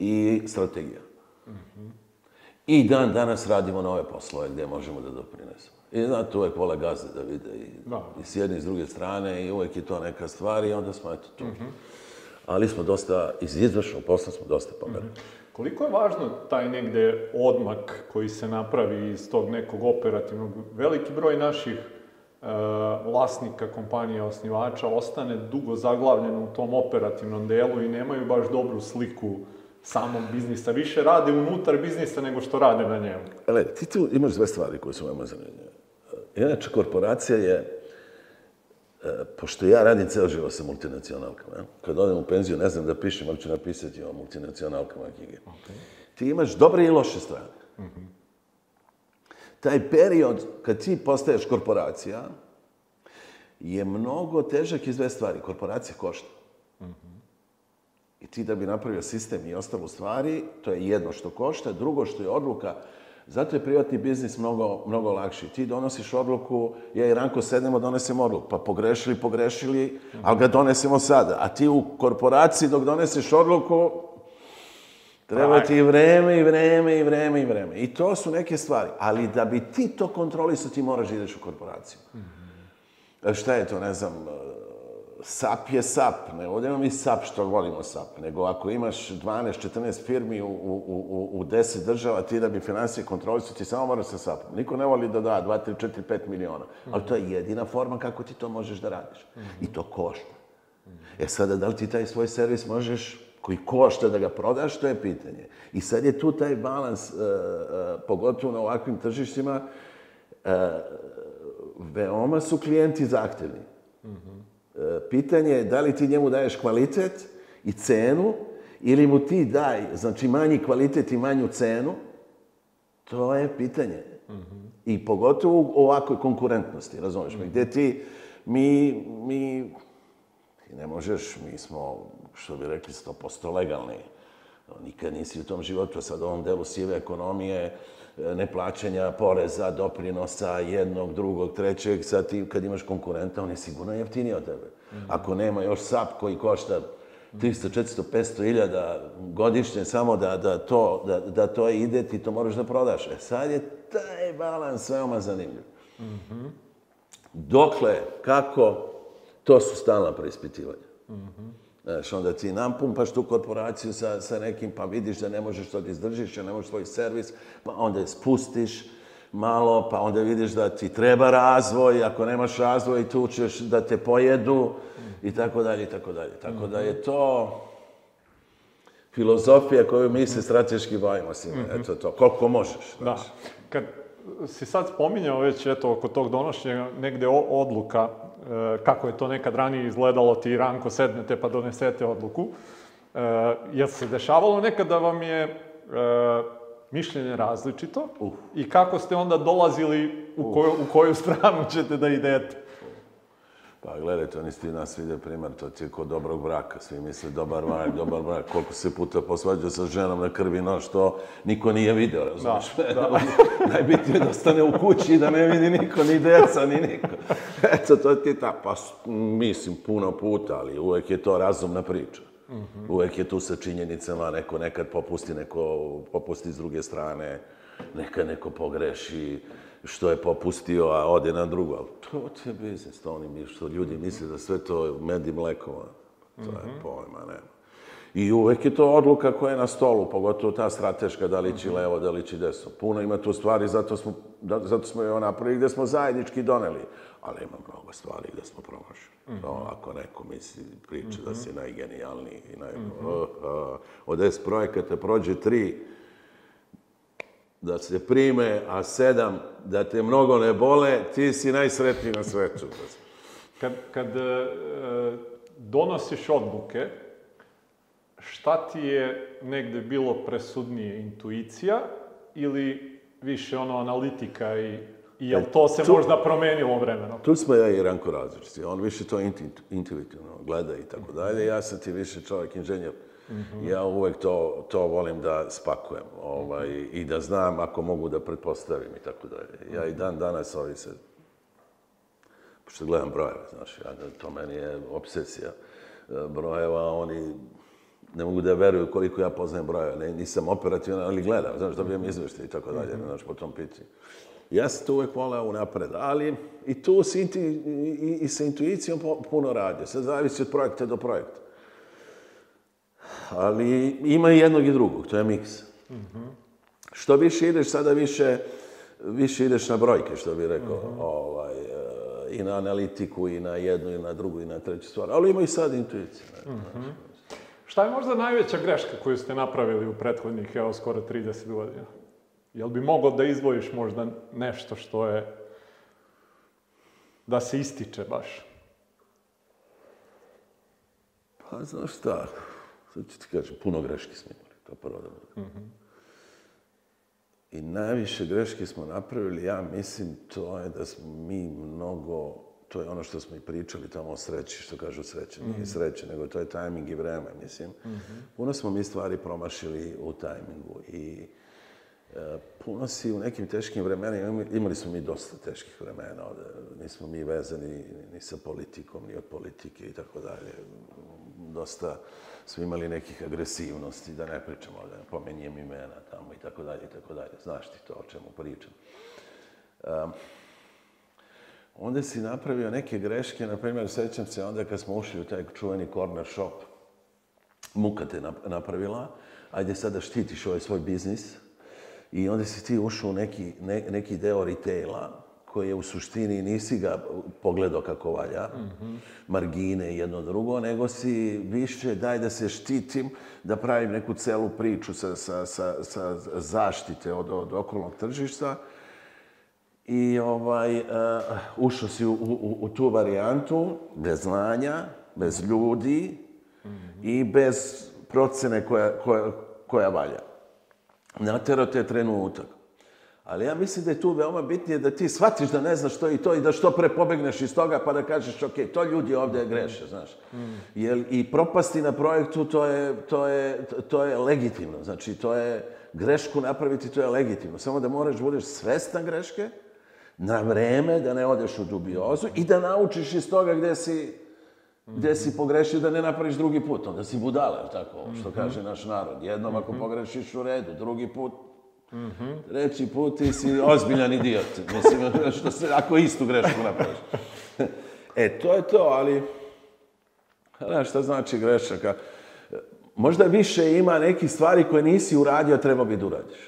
i strategija. Mm I dan danas radimo nove poslove gde možemo da doprinesemo. I znate, uvek vole gazde da vide i, da. i s jedne i s druge strane i uvek je to neka stvar i onda smo eto tu. Mm -hmm. Ali smo dosta, iz izvršnog posla smo dosta pomerili. Mm -hmm. Koliko je važno taj negde odmak koji se napravi iz tog nekog operativnog? Veliki broj naših e, vlasnika kompanija, osnivača, ostane dugo zaglavljen u tom operativnom delu i nemaju baš dobru sliku samog biznisa. Više rade unutar biznisa nego što rade na njemu. Ele, ti tu imaš dve stvari koje su veoma zanimljive. Inače, korporacija je, e, pošto ja radim ceo život sa multinacionalkama, ja? kad odem u penziju ne znam da pišem, ali ću napisati o multinacionalkama knjige. Okay. Ti imaš dobre i loše strane. Mm -hmm. Taj period kad ti postaješ korporacija je mnogo težak iz dve stvari. Korporacija košta. Mm -hmm. I ti da bi napravio sistem i ostalo stvari, to je jedno što košta, drugo što je odluka Zato je privatni biznis mnogo, mnogo lakši. Ti donosiš odluku, ja i Ranko sednemo, donesemo odluku. Pa pogrešili, pogrešili, ali ga donesemo sada. A ti u korporaciji dok doneseš odluku, treba ti i vreme, i vreme, i vreme, i vreme. I to su neke stvari. Ali da bi ti to kontrolisao, ti moraš da ideš u korporaciju. Mm Šta je to, ne znam, SAP je SAP, ne voljamo mi SAP što volimo SAP, nego ako imaš 12-14 firmi u, u, u, u 10 država, ti da bi financije kontrolisati, ti samo moraš sa SAP. Niko ne voli da da 2, 3, 4, 5 miliona, ali to je jedina forma kako ti to možeš da radiš. I to košta. E sada, da li ti taj svoj servis možeš koji košta da ga prodaš, to je pitanje. I sad je tu taj balans, e, e, pogotovo na ovakvim tržištima, e, veoma su klijenti zahtevni. Mm -hmm pitanje je da li ti njemu daješ kvalitet i cenu ili mu ti daj, znači manji kvalitet i manju cenu, to je pitanje. Mm -hmm. I pogotovo u ovakvoj konkurentnosti, razumeš me, mm -hmm. gde ti, mi, mi, ti ne možeš, mi smo, što bi rekli, 100% legalni. Nikad nisi u tom životu, sad u ovom delu sive ekonomije, neplaćanja poreza, doprinosa, jednog, drugog, trećeg, sad ti kad imaš konkurenta, on je sigurno jeftiniji od tebe. Mm Ako nema još SAP koji košta 300, 400, 500 hiljada godišnje samo da, da, to, da, da to ide, ti to moraš da prodaš. E sad je taj balans veoma zanimljiv. Mm -hmm. Dokle, kako, to su stalna preispitivanja. Mm -hmm. Znaš, onda ti napumpaš tu korporaciju sa, sa nekim, pa vidiš da ne možeš to da izdržiš, da ne možeš svoj servis, pa onda je spustiš malo, pa onda vidiš da ti treba razvoj, ako nemaš razvoj tu ćeš da te pojedu i tako dalje i tako dalje. Tako da je to filozofija koju mi se strateški bavimo s njima, eto to, koliko možeš. Da. Znaš. Da. Kad si sad spominjao već, eto, oko tog donošenja negde odluka, E, kako je to nekad ranije izgledalo, ti ranko sednete pa donesete odluku. E, jel se dešavalo nekad da vam je e, mišljenje različito uh. i kako ste onda dolazili u, uh. koju, u koju stranu ćete da idete? Pa gledajte, oni ti nas vide primar, to ti je kod dobrog braka. Svi misle dobar brak, dobar brak. Koliko se puta posvađao sa ženom na krvi noć, to niko nije video, razumiješ? Da, da. [LAUGHS] Najbitnije da ostane u kući i da ne vidi niko, ni deca, ni niko. Eto, to ti ta, pa mislim puno puta, ali uvek je to razumna priča. Mm Uvek je tu sa činjenicama, neko nekad popusti, neko popusti s druge strane, neka neko pogreši što je popustio, a ode na drugo. Ali to od te to oni misle, je što ljudi mhm. misle da sve to je med i mleko. To je mm -hmm. pojma, nema. I uvek je to odluka koja je na stolu, pogotovo ta strateška, da li će mhm. levo, da li će desno. Puno ima tu stvari, zato smo, da, zato smo je napravili gde smo zajednički doneli. Ali ima mnogo stvari gde smo promašili. Mm -hmm. no, ako neko misli, priča mm -hmm. da mhm. si najgenijalniji i naj... Mm -hmm. uh, uh, od 10 projekata prođe tri, da se prime, a sedam, da te mnogo ne bole, ti si najsretniji na svetu. kad, kad e, donosiš odluke, šta ti je negde bilo presudnije, intuicija ili više ono analitika i I jel to se tu, možda promenilo vremenom? Tu smo ja i Ranko različiti. On više to intuitivno gleda i tako dalje. Ja sam ti više čovjek inženjer Mhm. Ja uvek to, to volim da spakujem ovaj, i da znam ako mogu da pretpostavim i tako dalje. Ja i dan danas ovaj se, pošto gledam brojeve, znaš, ja, da, to meni je obsesija e, brojeva, oni ne mogu da veruju koliko ja poznajem brojeva, ne, nisam operativan, ali gledam, znaš, dobijam mhm. izvešte i tako dalje, mhm. znaš, po tom pitanju. Ja sam to uvek voleo unapred, ali i tu si, i, i, i sa intuicijom puno radio, sad zavisi od projekta do projekta ali ima i jednog i drugog, to je miks. Mm -hmm. Što više ideš, sada više, više ideš na brojke, što bih rekao, mm -hmm. ovaj, eh, i na analitiku, i na jednu, i na drugu, i na treću stvar, ali ima i sad intuiciju. Ne? Mm -hmm. Šta je možda najveća greška koju ste napravili u prethodnih, evo, skoro 30 godina? Jel bi mogao da izdvojiš možda nešto što je da se ističe baš? Pa znaš šta, sad ću ti kažem, puno greške smo imali, to prvo da bude. Mm -hmm. I najviše greške smo napravili, ja mislim, to je da smo mi mnogo, to je ono što smo i pričali tamo o sreći, što kažu sreće, mm -hmm. sreće, nego to je tajming i vreme, mislim. Mm -hmm. Puno smo mi stvari promašili u tajmingu i puno si u nekim teškim vremenima, imali smo mi dosta teških vremena ovde, nismo mi vezani ni sa politikom, ni od politike i tako dalje. Dosta smo imali nekih agresivnosti, da ne pričam ovde, ne imena tamo i tako dalje i tako dalje. Znaš ti to o čemu pričam. Um, onda si napravio neke greške, na primjer, sećam se onda kad smo ušli u taj čuveni corner shop, muka te napravila, ajde sada štitiš ovaj svoj biznis, I onda si ti ušao u neki, ne, neki deo retaila, koji je u suštini nisi ga pogledao kako valja, mm -hmm. margine i jedno drugo, nego si više daj da se štitim, da pravim neku celu priču sa, sa, sa, sa zaštite od, od okolnog tržišta. I ovaj, uh, ušao si u, u, u tu varijantu bez znanja, bez ljudi mm -hmm. i bez procene koja, koja, koja valja natjerao te trenutak. Ali ja mislim da je tu veoma bitnije da ti shvatiš da ne znaš što i to i da što pre pobegneš iz toga pa da kažeš ok, to ljudi ovde greše, znaš. Mm. Jer i propasti na projektu to je, to, je, to je legitimno. Znači, to je grešku napraviti, to je legitimno. Samo da moraš da budeš svestan greške, na vreme, da ne odeš u dubiozu i da naučiš iz toga gde si gdje si pogrešio da ne napraviš drugi put, onda si budala, jel tako, što mhm. kaže naš narod. Jednom ako mhm. pogrešiš u redu, drugi put, mhm. treći put ti si ozbiljan idiot. [LAUGHS] Mislim, što se, ako istu grešku napraviš. [LAUGHS] E, to je to, ali... Znaš, šta znači grešaka? Možda više ima neki stvari koje nisi uradio, treba bi da uradiš.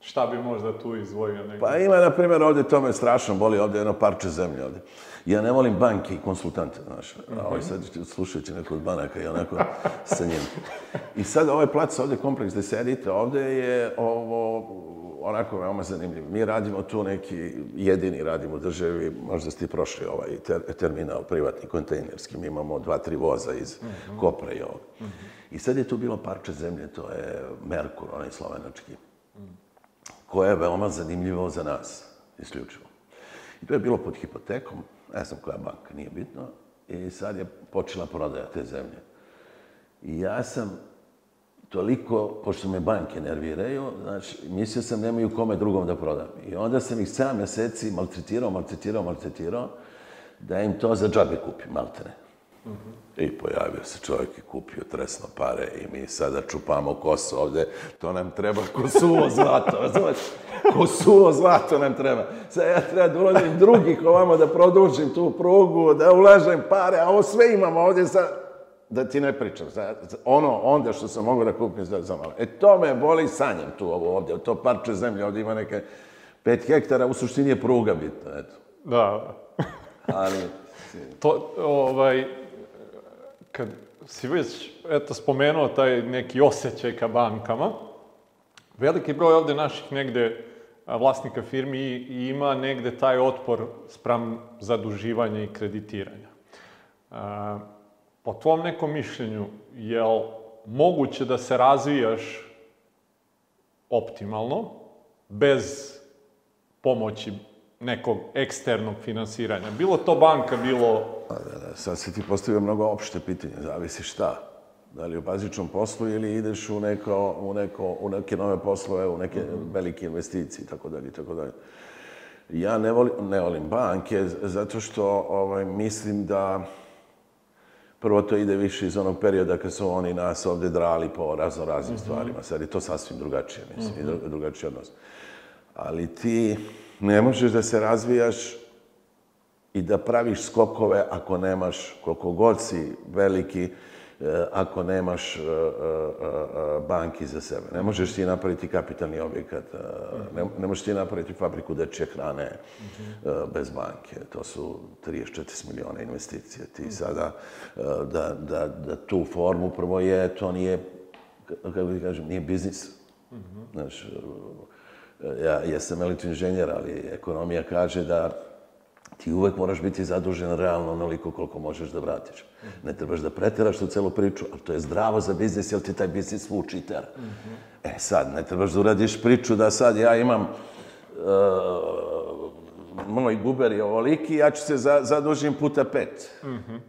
Šta bi možda tu izvojio? Pa ima, na primjer, ovde to me strašno boli, ovde jedno parče zemlje ovdje. Ja ne volim banke i konsultante, znaš. A ovaj sad slušajući neko od banaka i onako sa njim. I sad ovaj plac ovde, kompleks gde sedite ovde je ovo onako veoma zanimljivo. Mi radimo tu neki, jedini radimo u državi, možda ste prošli ovaj ter, terminal privatni, kontejnerski, mi imamo dva, tri voza iz mm Kopra i ovog. Mhm. I sad je tu bilo parče zemlje, to je Merkur, onaj slovenački, mhm. koje je veoma zanimljivo za nas, isključivo. I to je bilo pod hipotekom, ne znam koja banka, nije bitno, i sad je počela prodaja te zemlje. I ja sam toliko, pošto me banke nerviraju, znači, mislio sam nemaju kome drugom da prodam. I onda sam ih 7 meseci maltretirao, maltretirao, maltretirao, da im to za džabe kupim, maltene. I pojavio se čovjek i kupio tresno pare i mi sada čupamo kosu ovde. To nam treba ko suvo zlato, razumeš? Ko suvo zlato nam treba. Sad ja treba da ulazim drugih ovamo, da produžim tu prugu, da ulažem pare, a ovo sve imamo ovde sad da ti ne pričam, za, ono onda što sam mogao da kupim za, za malo. E to me boli, sanjam tu ovo ovde, to parče zemlje, ovde ima neke pet hektara, u suštini je pruga bitna, eto. Da. Ali... to, ovaj, kad si već, eto, spomenuo taj neki osjećaj ka bankama, veliki broj ovde naših negde vlasnika firmi ima negde taj otpor spram zaduživanja i kreditiranja. Po tvom nekom mišljenju, je li moguće da se razvijaš optimalno, bez pomoći nekog eksternog finansiranja. Bilo to banka, bilo... Pa, da, da, sad se ti postavio mnogo opšte pitanje, zavisi šta. Da li u bazičnom poslu ili ideš u, neko, u, neko, u neke nove poslove, u neke mhm. velike investicije, tako dalje, tako dalje. Ja ne volim, ne volim banke zato što ovaj, mislim da prvo to ide više iz onog perioda kad su oni nas ovde drali po razno raznim mm -hmm. stvarima. Sad je to sasvim drugačije, mislim, mm -hmm. i mhm. drugačiji odnos. Ali ti, ne možeš da se razvijaš i da praviš skokove ako nemaš, koliko god si veliki, e, ako nemaš e, e, banki za sebe. Ne možeš ti napraviti kapitalni objekat, ne, možeš ti napraviti fabriku dečje hrane bez banke. To su 34 miliona investicije. Ti sada, da, da, da tu formu, prvo je, to nije, kako bi kažem, nije biznis. Znaš, ja jesam elektroinženjer, ali ekonomija kaže da ti uvek moraš biti zadužen realno onoliko koliko možeš da vratiš. Ne trebaš da preteraš tu celu priču, ali to je zdravo za biznis, jer ti taj biznis vuči i tera. Mm -hmm. E sad, ne trebaš da uradiš priču da sad ja imam uh, moj guber je ovoliki, ja ću se za, zadužim puta pet. Mm -hmm.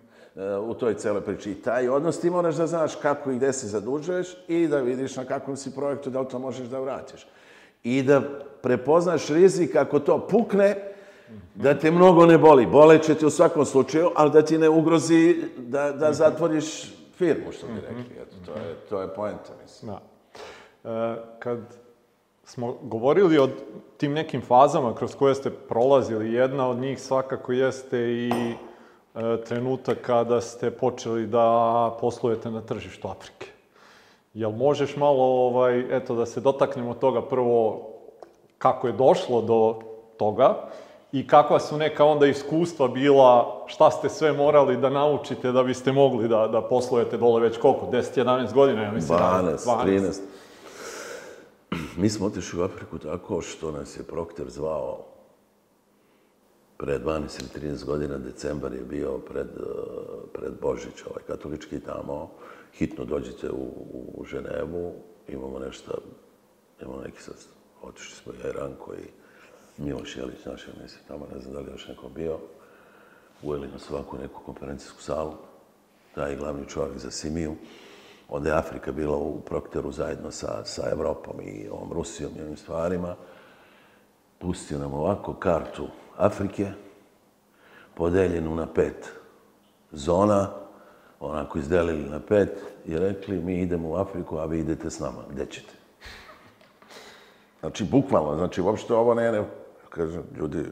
Uh, u toj celoj priči. I taj odnos ti moraš da znaš kako i gde se zadužuješ i da vidiš na kakvom si projektu, da li to možeš da vratiš i da prepoznaš rizik ako to pukne, da te mnogo ne boli. Boleće te u svakom slučaju, ali da ti ne ugrozi da, da zatvoriš firmu, što bi rekli. Eto, to je, to je poenta, mislim. Da. E, kad smo govorili o tim nekim fazama kroz koje ste prolazili, jedna od njih svakako jeste i e, trenutak kada ste počeli da poslujete na tržištu Afrike. Jel možeš malo, ovaj, eto, da se dotaknemo toga prvo kako je došlo do toga i kakva su neka onda iskustva bila, šta ste sve morali da naučite da biste mogli da, da poslujete dole već koliko, 10, 11 godina, ja mislim. 12, 12. 13. Mi smo otišli u Afriku tako što nas je Prokter zvao pre 12 ili 13 godina, decembar je bio pred, pred Božić, ovaj katolički tamo, hitno dođite u, u Ženevu, imamo nešto, imamo neki sad, otišli smo ja i Ranko i Miloš Jelić, naš je mislim, tamo ne znam da li još neko bio, uveli nas ovako u neku konferencijsku salu, taj da, glavni čovjek za Simiju, onda je Afrika bila u Prokteru zajedno sa, sa Evropom i ovom Rusijom i ovim stvarima, pustio nam ovako kartu Afrike, podeljenu na pet zona, onako izdelili na pet i rekli mi idemo u Afriku, a vi idete s nama, gde ćete? Znači, bukvalno, znači, uopšte ovo ne, ne, kažem, ljudi,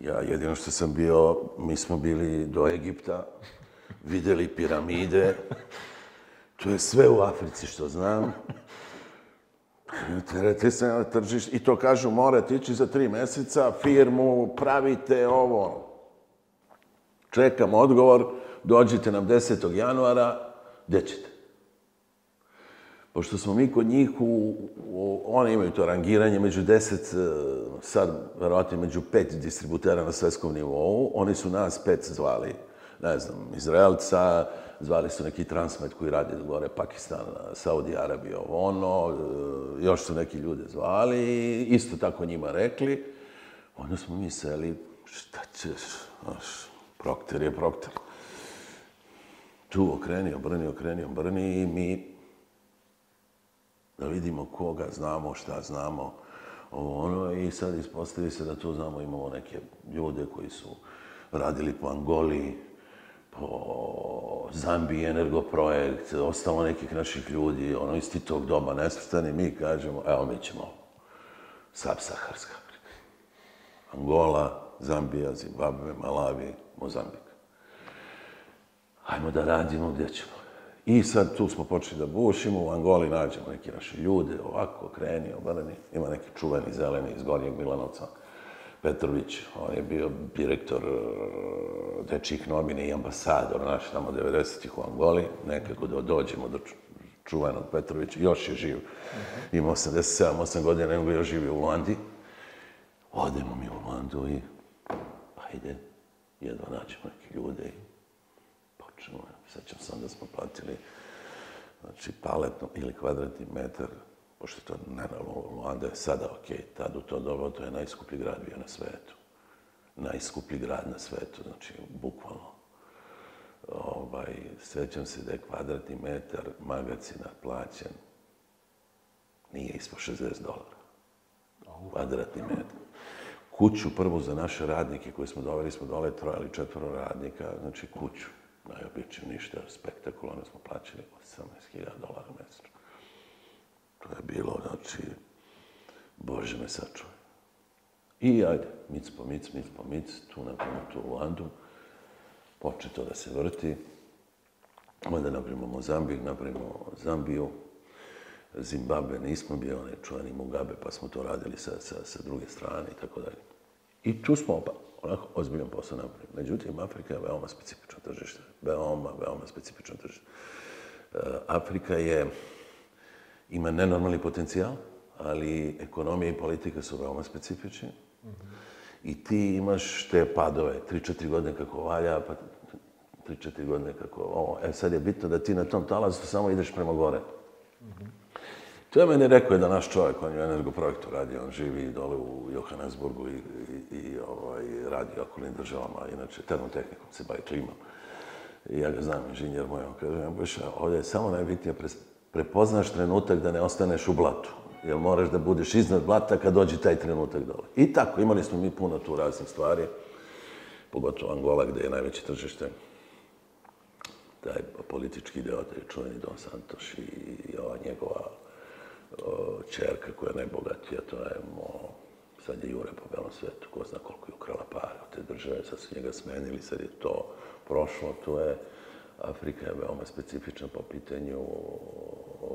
ja jedino što sam bio, mi smo bili do Egipta, videli piramide, to je sve u Africi što znam. Terete se na tržište i to kažu morate ići za tri meseca, firmu, pravite ovo. Čekam odgovor, dođite nam 10. januara, gdje ćete? Pošto smo mi kod njih, u, u one imaju to rangiranje među 10, e, sad verovatno među pet distributera na svetskom nivou, oni su nas pet zvali, ne znam, Izraelca, zvali su neki transmet koji radi gore Pakistan, Saudi Arabija, ono, e, još su neki ljude zvali, isto tako njima rekli. Onda smo mi seli, šta ćeš, znaš, prokter je prokter tu okreni, obrni, okreni, obrni i mi da vidimo koga znamo, šta znamo, ovo ono i sad ispostavi se da tu znamo imamo neke ljude koji su radili po Angoliji, po Zambiji energoprojekt, ostalo nekih naših ljudi, ono isti tog doba nesvrstani, mi kažemo, evo mi ćemo Sab-Saharska Angola, Zambija, Zimbabwe, Malavi, Mozambik hajmo da radimo gde ćemo. I sad tu smo počeli da bušimo, u Angoli nađemo neke naše ljude, ovako, kreni, obaleni. Ima neki čuveni zeleni iz Gornjeg Milanovca, Petrović, on je bio direktor e, dečih nomine i ambasador naš tamo 90-ih u Angoli, nekako da dođemo do čuvenog Petrovića, još je živ, mhm. ima 87-8 godina, nego još živi u Luandi. Odemo mi u Luandu i pa ide, jedva nađemo neke ljude i pričamo. Sećam sam da smo platili znači, paletno ili kvadratni metar, pošto to, naravno, Luanda je sada okej, tad u to doba to je najskuplji grad bio na svetu. Najskuplji grad na svetu, znači, bukvalno. Ovaj, sećam se da je kvadratni metar magazina plaćen nije ispod 60 dolara. Kvadratni metar. Kuću prvo za naše radnike koje smo doveli, smo dole troje ili četvoro radnika, znači kuću najobičnije ništa spektakularno smo plaćali 18.000 dolara mesečno. To je bilo, znači, Bože me sačuvaj. I ajde, mic po mic, mic po mic, tu napravimo tu Luandu, počne to da se vrti, onda napravimo Mozambik, napravimo Zambiju, Zimbabve nismo bio onaj čuveni Mugabe, pa smo to radili sa, sa, sa druge strane i tako dalje. I tu smo opali onako ozbiljan posao napravim. Međutim, Afrika je veoma specifično tržište. Veoma, veoma specifično tržište. E, Afrika je, ima nenormalni potencijal, ali ekonomija i politika su veoma specifični. Mm -hmm. I ti imaš te padove, 3-4 godine kako valja, pa 3-4 godine kako ovo. E sad je bitno da ti na tom talazu samo ideš prema gore. Mm -hmm. To je meni rekao jedan naš čovjek, on je u energoprojektu radio, on živi dole u Johannesburgu i, i, i ovaj, radi u okolnim državama, inače termotehnikom se bavi klimom. I ja ga znam, inženjer moj, on kaže, ja boš, ovdje je samo najbitnije pre, prepoznaš trenutak da ne ostaneš u blatu, jer moraš da budeš iznad blata kad dođe taj trenutak dole. I tako, imali smo mi puno tu raznih stvari, pogotovo Angola gde je najveće tržište taj politički deo, taj čuveni Don Santoš i, i ova njegova čerka koja je najbogatija, to je mo, sad je Jure po belom svetu, ko zna koliko je ukrala para od te države, sad su njega smenili, sad je to prošlo, to je, Afrika je veoma specifična po pitanju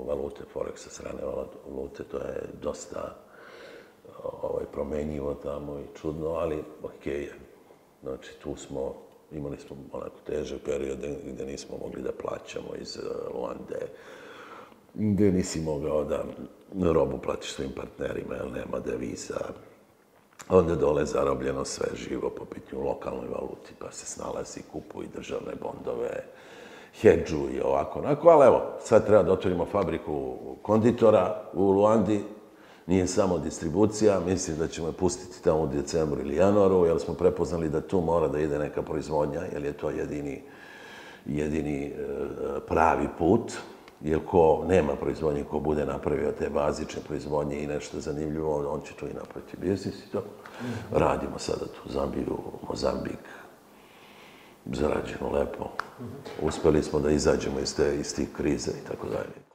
valute, foreksa strane valute, to je dosta ovaj, promenjivo tamo i čudno, ali okej je. Znači, tu smo, imali smo onako teže periode gde nismo mogli da plaćamo iz eh, Luande, uh, gde nisi mogao da robu platiš svojim partnerima, jer nema deviza. Onda dole zarobljeno sve živo po pitanju lokalnoj valuti, pa se snalazi, kupuje državne bondove, hedžu i ovako, onako, ali evo, sad treba da otvorimo fabriku konditora u Luandi, nije samo distribucija, mislim da ćemo je pustiti tamo u decembru ili januaru, jer smo prepoznali da tu mora da ide neka proizvodnja, jer je to jedini, jedini e, pravi put, jer ko nema proizvodnje, ko bude napravio te bazične proizvodnje i nešto zanimljivo, on će to i napraviti biznis i to. Radimo sada tu Zambiju, Mozambik, zarađeno lepo. Uspeli smo da izađemo iz, te, iz tih krize i tako dalje.